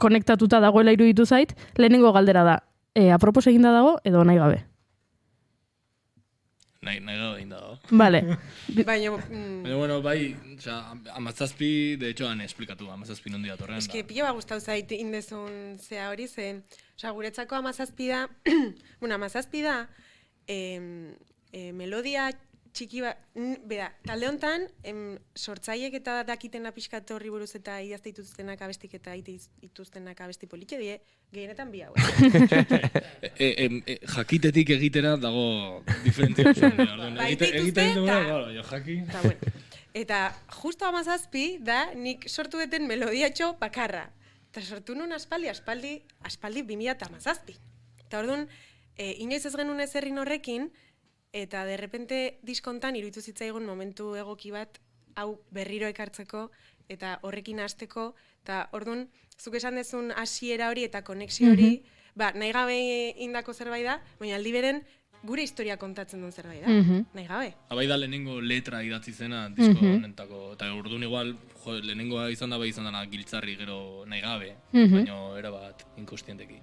konektatuta dagoela iruditu zait, lehenengo galdera da, e, apropos eginda dago edo nahi gabe. Nahi, nahi gabe egin dago. Vale. Baina, mm, Baina, bueno, bai, oza, amazazpi, de hecho, han esplikatu, amazazpi nondi datorren. eske da. pila bat gustau zait indezun zea hori, ze, osea, guretzako amazazpi da, bueno, amazazpi da, em, e, melodia txiki bat, n- bera, talde hontan, em, sortzaiek eta dakitena pixkat horri buruz eta idazte dituztenak abestik eta ite dituztenak abesti politxe die, gehienetan bi hauek. E, e, e, jakitetik egitera dago diferentzia. oso, orduan, Bai, egite- egiten duguna, eta- claro, jo, jaki. Eta, bueno, eta justo amazazpi da nik sortu deten melodiatxo bakarra. Eta sortu nun aspaldi, aspaldi, aspaldi 2000 eta amazazpi. Eta orduan, e, inoiz ez genuen ezerrin horrekin, eta derrepente diskontan iruditu zitzaigun momentu egoki bat hau berriro ekartzeko eta horrekin hasteko eta orduan zuk esan dezun hasiera hori eta konexio hori, ba, nahi gabe indako zerbait da, baina aldi beren gure historia kontatzen duen zerbait da. Mhm. Nahi gabe. Abai da lehenengo letra idatzi zena disko Mhm. honetako. Eta orduan igual, jo, lehenengoa izan da bai izan dana giltzarri gero nahi gabe. Mhm. Baina erabat inkostienteki.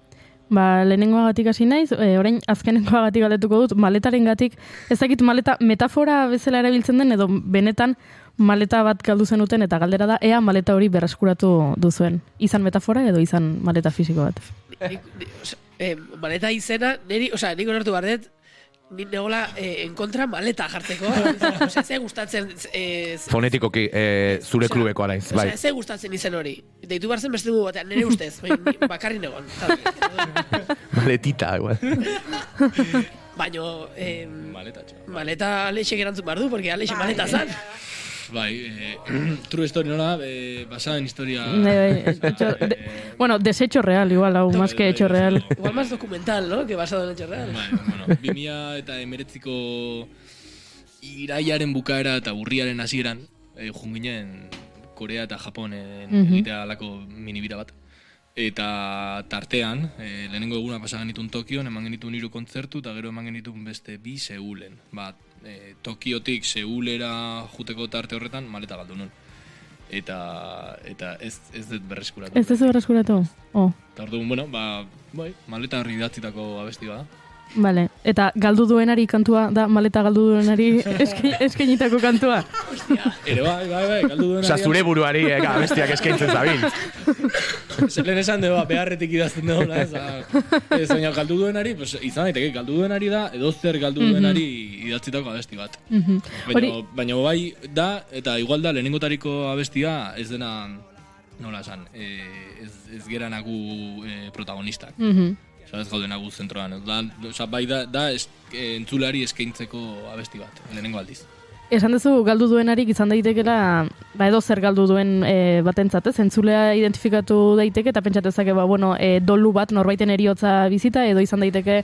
Ba, lehenengoagatik hasi naiz, e, orain azkenengoagatik galdetuko dut, maletaren gatik, ez dakit maleta metafora bezala erabiltzen den, edo benetan maleta bat galdu zenuten, eta galdera da, ea maleta hori berreskuratu duzuen. Izan metafora edo izan maleta fisiko bat. Eh, maleta izena, niri, osea, nik onartu bardet, ni negola eh, en kontra maleta jartzeko. osea, ze gustatzen... Eh, Fonetikoki, e, zure Osea, klubeko alaiz, bai. Osea, ze gustatzen izen hori. Deitu behar zen beste dugu batean, nire ustez, bakarri negon. Maletita, igual. Baina, eh, Maleta, txo. maleta alexek erantzun behar du, porque alexe Bai. maleta zan. Bai, eh, true story nola, eh, basada en historia... Bai, bai, hecho- de- bueno, desecho real, igual, hau, más que hecho real. Igual más documental, ¿no? Que basado en hecho real. Bai, bueno, 2000 eta emeretziko iraiaren bukaera eta urriaren hasieran eh, joan ginen Korea eta Japonen Mhm. egitea alako minibira bat. Eta tartean, eh, lehenengo eguna pasa genitun Tokion, eman genitun hiru kontzertu, eta gero eman genitun beste bi Seulen. Ba, eh, Tokiotik Seulera juteko tarte horretan, maleta galdu nun. Eta, eta ez, ez dut berreskuratu. Ez duzu berreskuratu? Oh, Eta orduan, bueno, ba, bai, maleta horri idatzitako abesti bada. Vale. Eta galdu duenari kantua da maleta galdu duenari eske, kantua. Ere bai, bai, bai, galdu duen Osa, zure buruari, eh, bestiak eskaintzen zabin. Zer lehen esan dugu, beharretik idazten dugu, ez, ah, ez, baina galdu duenari, pues, izan daiteke, galdu duenari da, edo zer galdu duenari idatzitako abesti bat. Mhm. Baina, baina bai da, eta igual da, lehenengotariko abestia, ez dena, nola esan, eh, ez, ez gera nagu eh, protagonistak. mhm. Osa, ez gaude nagu zentroan. Da, osa, bai da, da es, entzulari eskaintzeko abesti bat, lehenengo aldiz. Esan duzu galdu duenarik izan daitekela, ba edo zer galdu duen e, batentzat, ez? Entzulea identifikatu daiteke eta pentsatezake, ba, bueno, e, dolu bat norbaiten eriotza bizita, edo izan daiteke,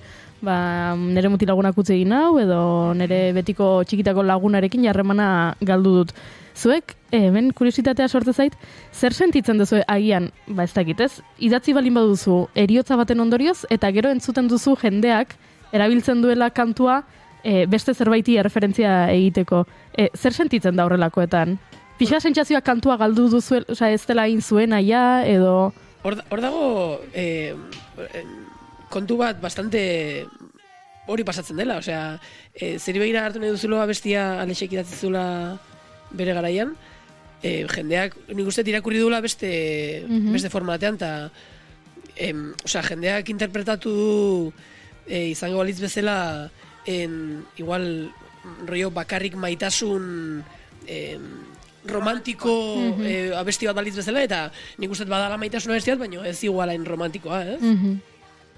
ba, nire mutilagunak utzi egin hau, edo nire betiko txikitako lagunarekin jarremana galdu dut. Zuek, hemen kuriositatea sortze zait, zer sentitzen duzu agian, ba ez dakit, ez? Idatzi balin baduzu eriotza baten ondorioz, eta gero entzuten duzu jendeak erabiltzen duela kantua e, beste zerbaiti erreferentzia egiteko. E, zer sentitzen da horrelakoetan? Pixa sentsazioa kantua galdu duzu, osea ez dela egin zuena ja, edo... Hor, hor dago eh, eh, kontu bat bastante hori pasatzen dela, osea, eh, zeri begira hartu nahi duzulo abestia alexek idatzi zula bere garaian, eh, jendeak nik uste irakurri dula beste, Mhm. beste formatean, eta em, osea, jendeak interpretatu du eh, izango balitz bezala en, igual rollo bakarrik maitasun em, romantiko Mhm. eh, abesti bat balitz bezala, eta nik uste badala maitasun abesti bat, baina ez igualain romantikoa, ez? Mhm.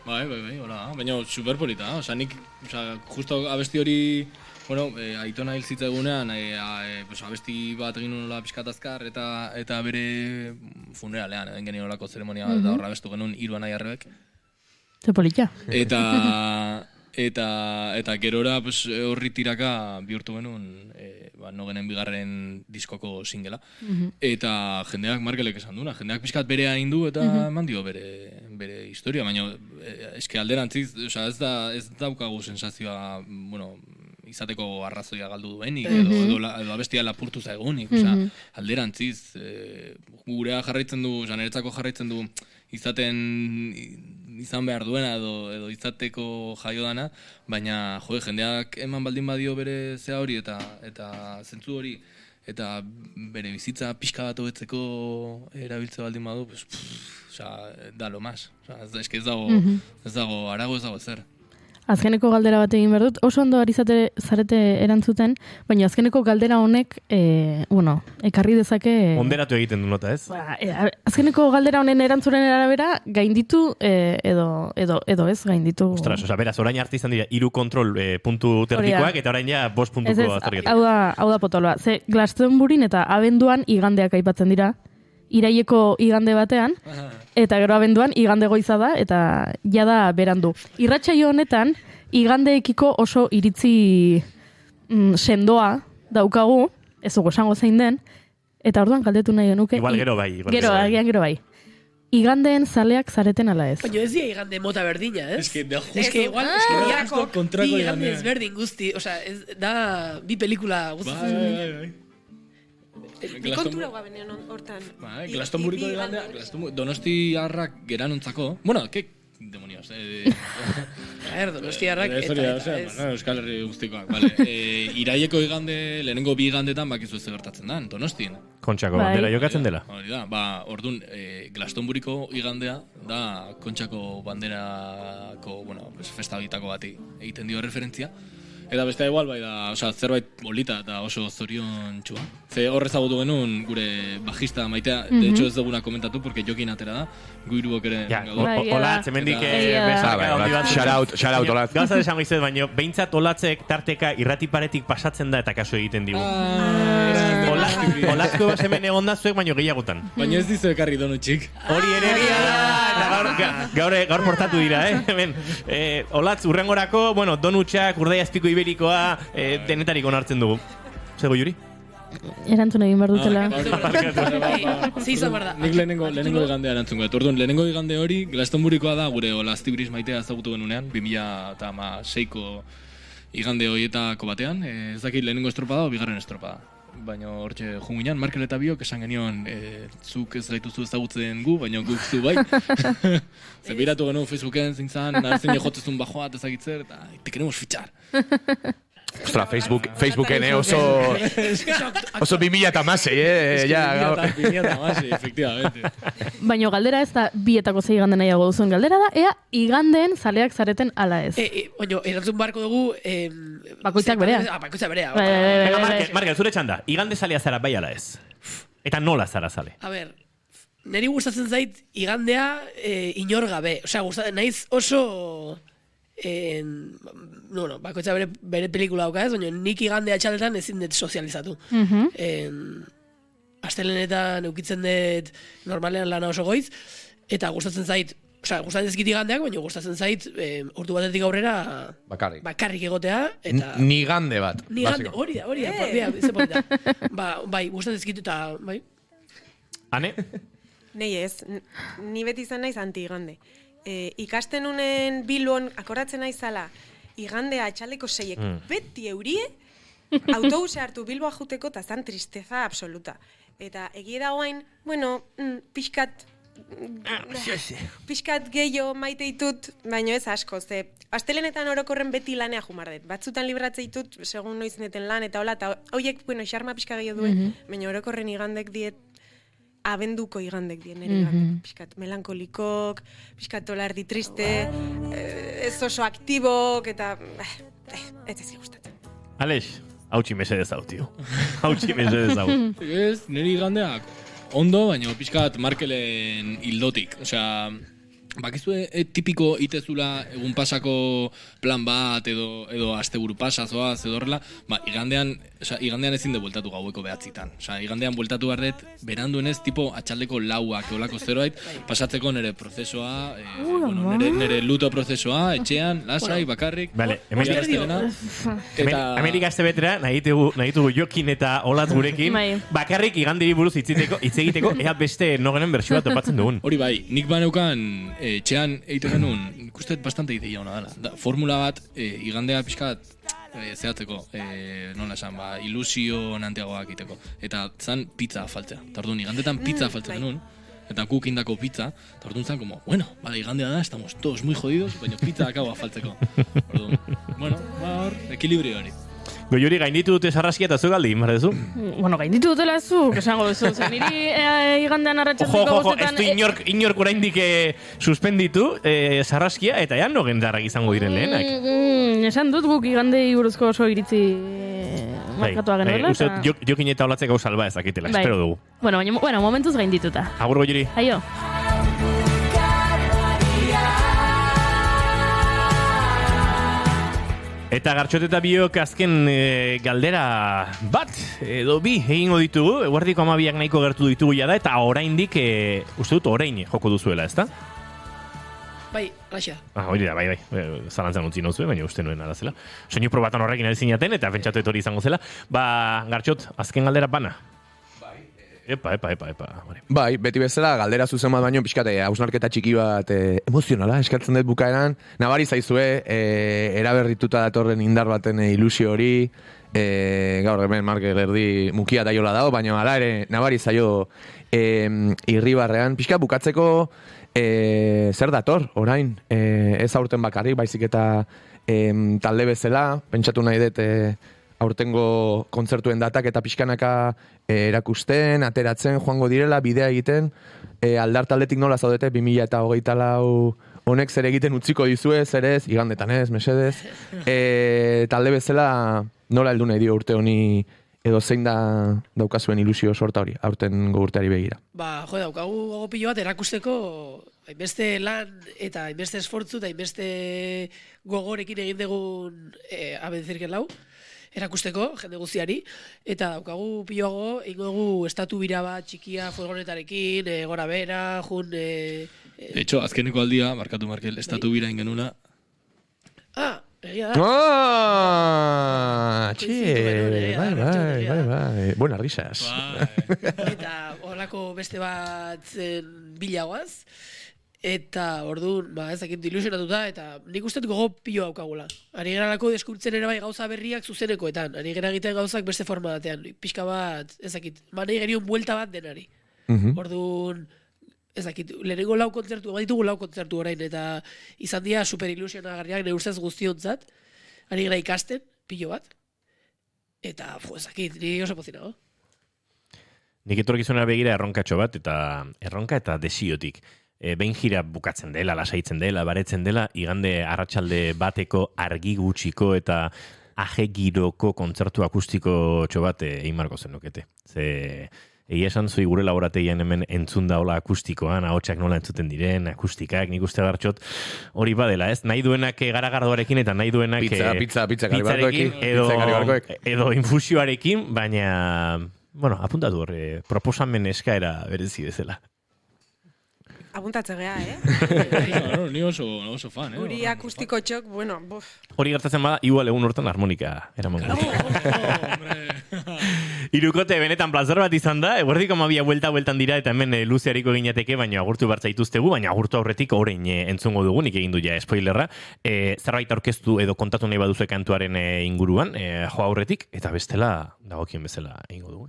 Bai, bai, bai, hola, baina superpolita, osea, nik, osea, justo abesti hori, bueno, eh, aitona hil zitzaigunean, eh, a, eh, pues, abesti bat egin nola pixkat azkar, eta, eta bere funeralean, egin genien olako zeremonia bat, eta horra abestu genuen hiru anai arrebek. Ze polita. Eta, Eta, eta gerora pues, horri tiraka bihurtu genuen e, ba, nogenen bigarren diskoko singela. Eta jendeak markelek esan duna, jendeak pixkat berea indu eta eman dio bere, bere historia, baina e, eske alderantziz, osea, ez, da, ez daukagu sensazioa, bueno, izateko arrazoia galdu duenik, edo, edo, la, edo abestia lapurtu zaigonik, osea, alderantziz, e, gurea jarraitzen du, osea, niretzako jarraitzen du, izaten izan behar duena edo, edo izateko jaio dana, baina jo, jendeak eman baldin badio bere zea hori eta eta zentzu hori eta bere bizitza pixka bat hobetzeko erabiltze baldin badu, pues, pff, osea, da lo más. Osea, ez, eske ez dago, ez dago, arago ez dago zer. Azkeneko galdera bat egin behar dut, oso ondo ari zate, zarete erantzuten, baina azkeneko galdera honek, e, bueno, ekarri dezake... Onderatu egiten du nota, ez? Ba, e, azkeneko galdera honen erantzuren arabera, gainditu e, edo, edo, edo ez gainditu. Ostras, oza, beraz, orain arte izan dira, iru kontrol eh, puntu terdikoak, eta orain ja, bost puntuko azterketa. hau da, hau da potoloa. Ze Glastonburyn eta abenduan igandeak aipatzen dira, iraieko igande batean, eta gero abenduan igande goiza da, eta jada berandu. Irratsaio honetan, igandeekiko oso iritzi mm, sendoa daukagu, ez dugu esango zein den, eta orduan galdetu nahi genuke. Igual gero bai, igual Gero, gero bai. agian gero bai. Igandeen zaleak zareten ala ez. Baina ez dira igande mota berdina, ez? Ez que da Ez que igual, ez que kontrako igande ezberdin guzti, osea, ez, da bi pelikula Bai, guzti. bai, bai. Bi kontura gabenean hortan. I- Glastonburyko bi igandea, igande. Glastonbury, Donostiarrak geranontzako, bueno, ke demonios, eh, A ver, donostiarrak Eh, eta, eta, ez. bueno, Euskal Herri guztikoak, vale. E, iraieko igande, lehenengo bi igandetan bakizu ez gertatzen da, Donostin. Kontxako Bai. bandera jokatzen dela. Hori da, ba, orduan, e, Glastonburyko igandea da kontxako banderako, bueno, pues, festa bati egiten dio referentzia. Eta beste igual, bai da, osea, zerbait polita eta oso zorion txua. Ze horre ezagutu genuen gure bajista maitea, de hecho ez duguna komentatu, porque jokin atera da, guiruok ere Ja, o- o- olatz, hemendik eh, besaka Ah, bai, handi olatz. bat. Shout out, shout out, Baina, olatz. Gauza desango izet, baina behintzat olatzek tarteka irrati paretik pasatzen da eta kaso egiten digu. Ah, Ola- Olatzko bas hemen egon da zuek, baino gehiagotan. Baina ez dizu ekarri donutxik. Hori ere da, gaur, ga- gaur, gaur portatu dira, eh? Hemen, eh, olatz, urrengorako, bueno, donutxak, urdai azpiko iberikoa, eh, denetarik onartzen dugu. Zego, Juri? Erantzun egin behar dutela. Ze izan behar da. Nik lehenengo, lehenengo igandea erantzungo dut. Orduan, lehenengo igande hori, Glastonburykoa da, gure Olazti Bris maitea ezagutu genunean, 2006ko igande horietako batean. Eh, ez dakit lehenengo estropa da, o bigarren estropa da. Baina hortxe junginan, Markel eta biok esan genion, e, zuk ez gaituzu ezagutzen gu, baina guk zu bai. Zebiratu genuen Facebooken zintzan, nartzen jotzezun bajoa, ezagitzer, eta te queremos fichar. Ostra, Facebook, Facebooken, eh, oso, oso 2000 eta masei, eh, ja, gaur. efectivamente. Baina galdera ez da bietako zei igande nahiago duzuen galdera da, ea igandeen zaleak zareten ala ez. E, e, baina, erantzun barko dugu... Eh, Bakoitzak berea. Ah, bakoitzak berea. Markel, Markel, zure txanda, igande zalea zara bai ala ez. Eta nola zara zale. A ber, niri gustatzen zait igandea eh, inor gabe. Osea, gustatzen naiz oso... En, bueno, bakoitza bere, bere pelikula dauka ez, baina nik igandea txaletan ezin dut sozializatu. Mhm. en, astelenetan eukitzen dut normalean lana oso goiz, eta gustatzen zait, osea, gustatzen zait igandeak, baina gustatzen zait eh, ordu batetik aurrera Bakarrik. bakarrik egotea, eta... N- Nigande bat. Ni gande, hori da, hori da, eh. ze polita. ba, bai, gustatzen zizkitu eta, bai, Ane? Nei ez, ni beti izan naiz anti-igande. E, ikasten unen bilbon, akoratzen naizala, igandea atxaleko seiek Mm. beti eurie, autobuse hartu bilboa juteko eta zan tristeza absoluta. Eta egia da guain, bueno, mm, pixkat, pixkat gehiago maite ditut, baino ez asko, ze astelenetan orokorren beti lanea jumardet. Batzutan libratze ditut, segun noiz neten lan, eta hola, eta hoiek, bueno, xarma pixka gehiago duen, baina orokorren igandek diet abenduko igandek dien nire igandek. Piskat melankolikok, piskat tolardi triste, eh, ez oso aktibok, eta eh, eh, ez ez gustatzen. Aleix, hautsi mesedez hau, tio. Hautsi mesedez hau. Ez, niri gandeak ondo, baina pixkat Markelen hildotik. Osea, Bakizue e, tipiko itezula egun pasako plan bat edo edo asteburu pasa zoaz edo horrela, ba, igandean, osea, igandean ezin de bueltatu gaueko behatzitan. Osea, igandean bueltatu barret beranduenez tipo atxaldeko lauak eolako zeroait pasatzeko nere prozesoa, e, bueno, nere, nere luto prozesoa, etxean, lasai, bakarrik. Vale. Amerika azte betera, nahi ditugu, nahi ditugu jokin eta olat gurekin, Bai. bakarrik igandiri buruz hitziteko, hitz egiteko, ea beste nogenen bersioa topatzen dugun. Hori bai, nik baneukan e, etxean egiten genuen, nik uste dut bastante ideia ona dela. Da, formula bat, e, igandea pixkat, e, zehatzeko, e, nola esan, ba, ilusio nanteagoak egiteko. Eta zan pizza faltzea. Eta orduan, igandetan pizza faltzen genuen, eta guk indako pizza, eta orduan zan, como, bueno, vale, igandea da, estamos todos muy jodidos, baina pizza akaba faltzeko. Orduan, bueno, ba, hor, ekilibrio hori. Goiuri gainditu dute sarraskia eta zu galdi, marrezu? Bueno, gainditu dutela zu, esango duzu. Zer, niri eh, igandean Ojo, arratsatzeko ojo, ojo, ez du inork, inork oraindik eh, suspenditu eh, sarraskia, eta ja nogen darrak izango diren lehenak. Mm, esan dut guk igandei buruzko oso iritzi eh, markatua genuela. uste eta- dut, jok- jokin eta olatzek gau salba ezakitela, Bai. espero dugu. Bueno, baina, bueno, momentuz gaindituta. Agur goiuri. Aio. Eta gartxot eta biok azken eh, galdera bat, edo bi, egingo ditugu, eguardiko amabiak nahiko gertu ditugu jada, eta oraindik, e, uste dut orain joko duzuela, ezta? Bai, alaxa. Ah, hori da, bai, bai, e, zalantzan utzi nozue, baina uste nuen ara zela. Soinu probatan horrekin ari zinaten, eta pentsatu dut hori izango zela. Ba, gartxot, azken galdera bana. Epa, epa, epa, epa. Bai, beti bezala, galdera zuzen bat baino, pixkate, hausnarketa txiki bat e, emozionala, eskatzen dut bukaeran, nabari zaizue, e, eraberrituta datorren indar baten ilusio hori, e, gaur hemen Marke erdi mukia daiola dago, baina hala ere, nabari zaio e, irribarrean, pixka bukatzeko, e, zer dator, orain, e, ez aurten bakarrik, baizik eta e, talde bezala, pentsatu nahi dut, e, aurtengo kontzertuen datak eta pixkanaka e, erakusten, ateratzen, joango direla, bidea egiten, e, aldar taldetik nola zaudete, 2000 eta hogeita lau honek zer egiten utziko dizue, zer ez, igandetan ez, mesedez. E, talde bezala nola heldu nahi dio urte honi edo zein da daukazuen ilusio sorta hori, aurten urteari begira. Ba, jo, daukagu gogo pilo bat erakusteko hainbeste lan eta hainbeste esfortzu eta hainbeste gogorekin egin dugun e, abenzirken lau erakusteko jende guztiari eta daukagu piloago ingo dugu estatu bira bat txikia furgonetarekin, e, gora bera, jun e, e, De hecho, azkeneko aldia, markatu Markel, estatu bira ingenuna, Ah, egia da. Ah, txe, eh, bai, bai, bai, bai, buenas risas. eta horrelako beste bat zen bilagoaz. Eta orduan, ba, ez dakit ilusionatuta, eta nik uste gogo pilo daukagula. Ari geralako deskurtzen ere bai gauza berriak zuzenekoetan. Ari gera egiten gauzak beste forma batean. Pixka bat, ez dakit, manei genion buelta bat denari. Mhm. Orduan, ez dakit, lehenengo lau kontzertu, baditugu lau kontzertu orain, eta izan dira super ilusionagarriak ne ustez guztiontzat. Ari gera ikasten, pilo bat. Eta, jo, ez dakit, ni oso pozinago. Nik etorkizunera begira erronkatxo bat, eta erronka eta desiotik. E, behin jira bukatzen dela, lasaitzen dela, baretzen dela, igande arratsalde bateko argi gutxiko eta aje giroko kontzertu akustiko txo bat e, egin marko zenukete. Ze, egia esan zui gure laborategian hemen entzun da hola akustikoan, ahotsak nola entzuten diren, akustikak, nik uste gartxot, hori badela, ez? Nahi duenak eh, garagardoarekin eta nahi duenak Pizza, eh, pizza, pizza, pizzarekin edo, edo infusioarekin, baina, bueno, apuntatu hor, eh, proposamen eskaera berezi bezala. Apuntatze gea, eh? Claro, ni oso, oso fan, eh? Guri akustiko txok, bueno, buf. Hori gertatzen bada, igual egun hortan harmonika eraman Irukote benetan plazer bat izan da, eguerdiko mabia buelta bueltan dira eta hemen eh, luzeariko eginateke, baina agurtu bartza ituztegu, baina agurtu aurretik orain eh, entzungo dugu, nik egin du ja spoilerra, eh, zerbait aurkeztu edo kontatu nahi baduzu kantuaren inguruan, eh, jo aurretik, eta bestela dagokien bezala egingo dugu.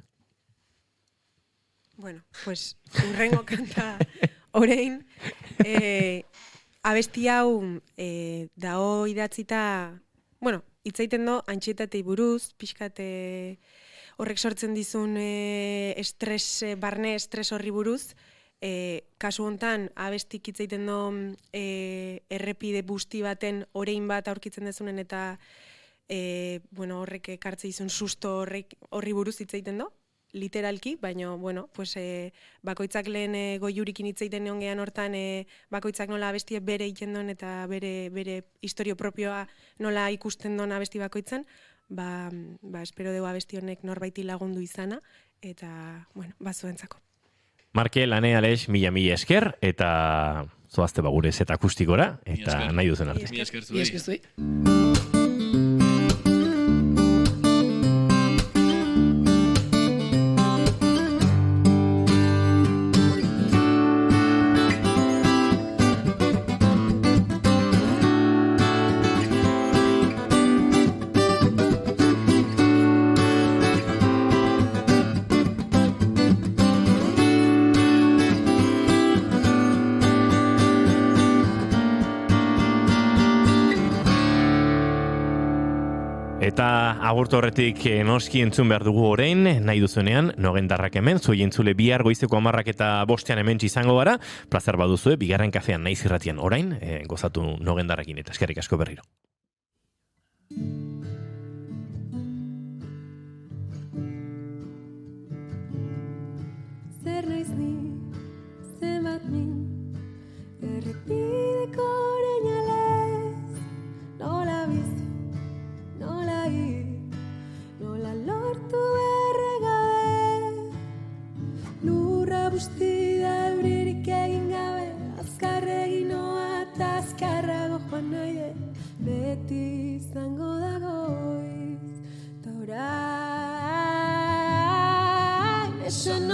Bueno, pues, urrengo kanta orain, eh, abesti hau eh, dao idatzita, bueno, itzaiten do, antxietatei buruz, pixkate horrek sortzen dizun eh, estres, barne estres horri buruz, eh, kasu hontan abestik itzaiten do eh, errepide busti baten orein bat aurkitzen dezunen eta eh, bueno, horrek ekartze dizun susto horrek horri buruz hitz egiten do, literalki, baina, bueno, pues, e, bakoitzak lehen e, goiurikin hitz egiten egon gehan hortan, e, bakoitzak nola abestie bere egiten duen eta bere, bere historio propioa nola ikusten duen abesti bakoitzen, ba, ba espero dugu abesti honek norbaiti lagundu izana, eta, bueno, bazuentzako. Marke, lane, Alex, mila mila esker, eta zoazte bagure zeta akustikora, Mila eta nahi duzen arte. Mila esker zuei. esker Eta agurtu horretik eh, noski entzun behar dugu orain, nahi duzuenean, nogendarrak hemen, zuei entzule bihar goizeko amarrak eta bostean hemen izango gara, plazer baduzue, bigarren kafean naiz irratian orain, eh, gozatu nogendarrakin eta eskerrik asko berriro. Busti da euririk egin gabe. Azkar egin noa eta azkarrago joan dut Beti izango da goiz. Ta orain Esan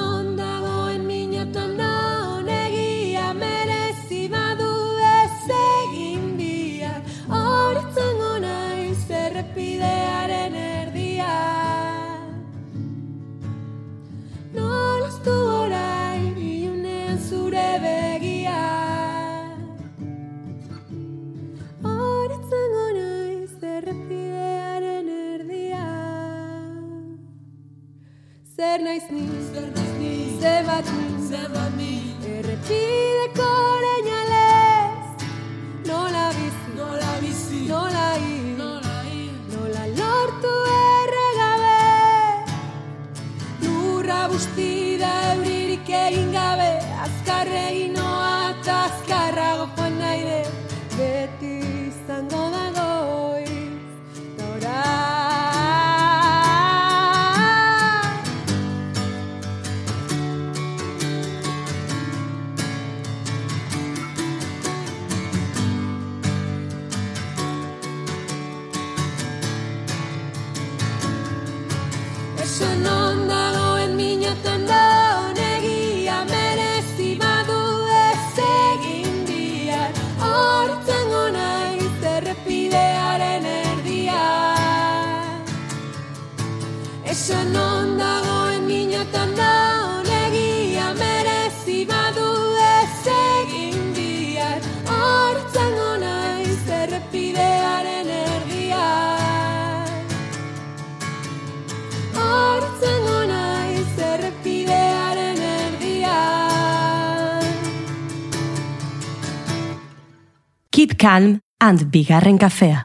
Zer naiz ni, zer naiz ni, zebat ni, zebat ni. Errepideko oreinalez Nola bizi, nola bizi, nola hil, nola hil. Nola lortu erregabe. Lurra busti da euririk egin gabe Azkar egin noa eta azkarrago calm and bigarren kafea.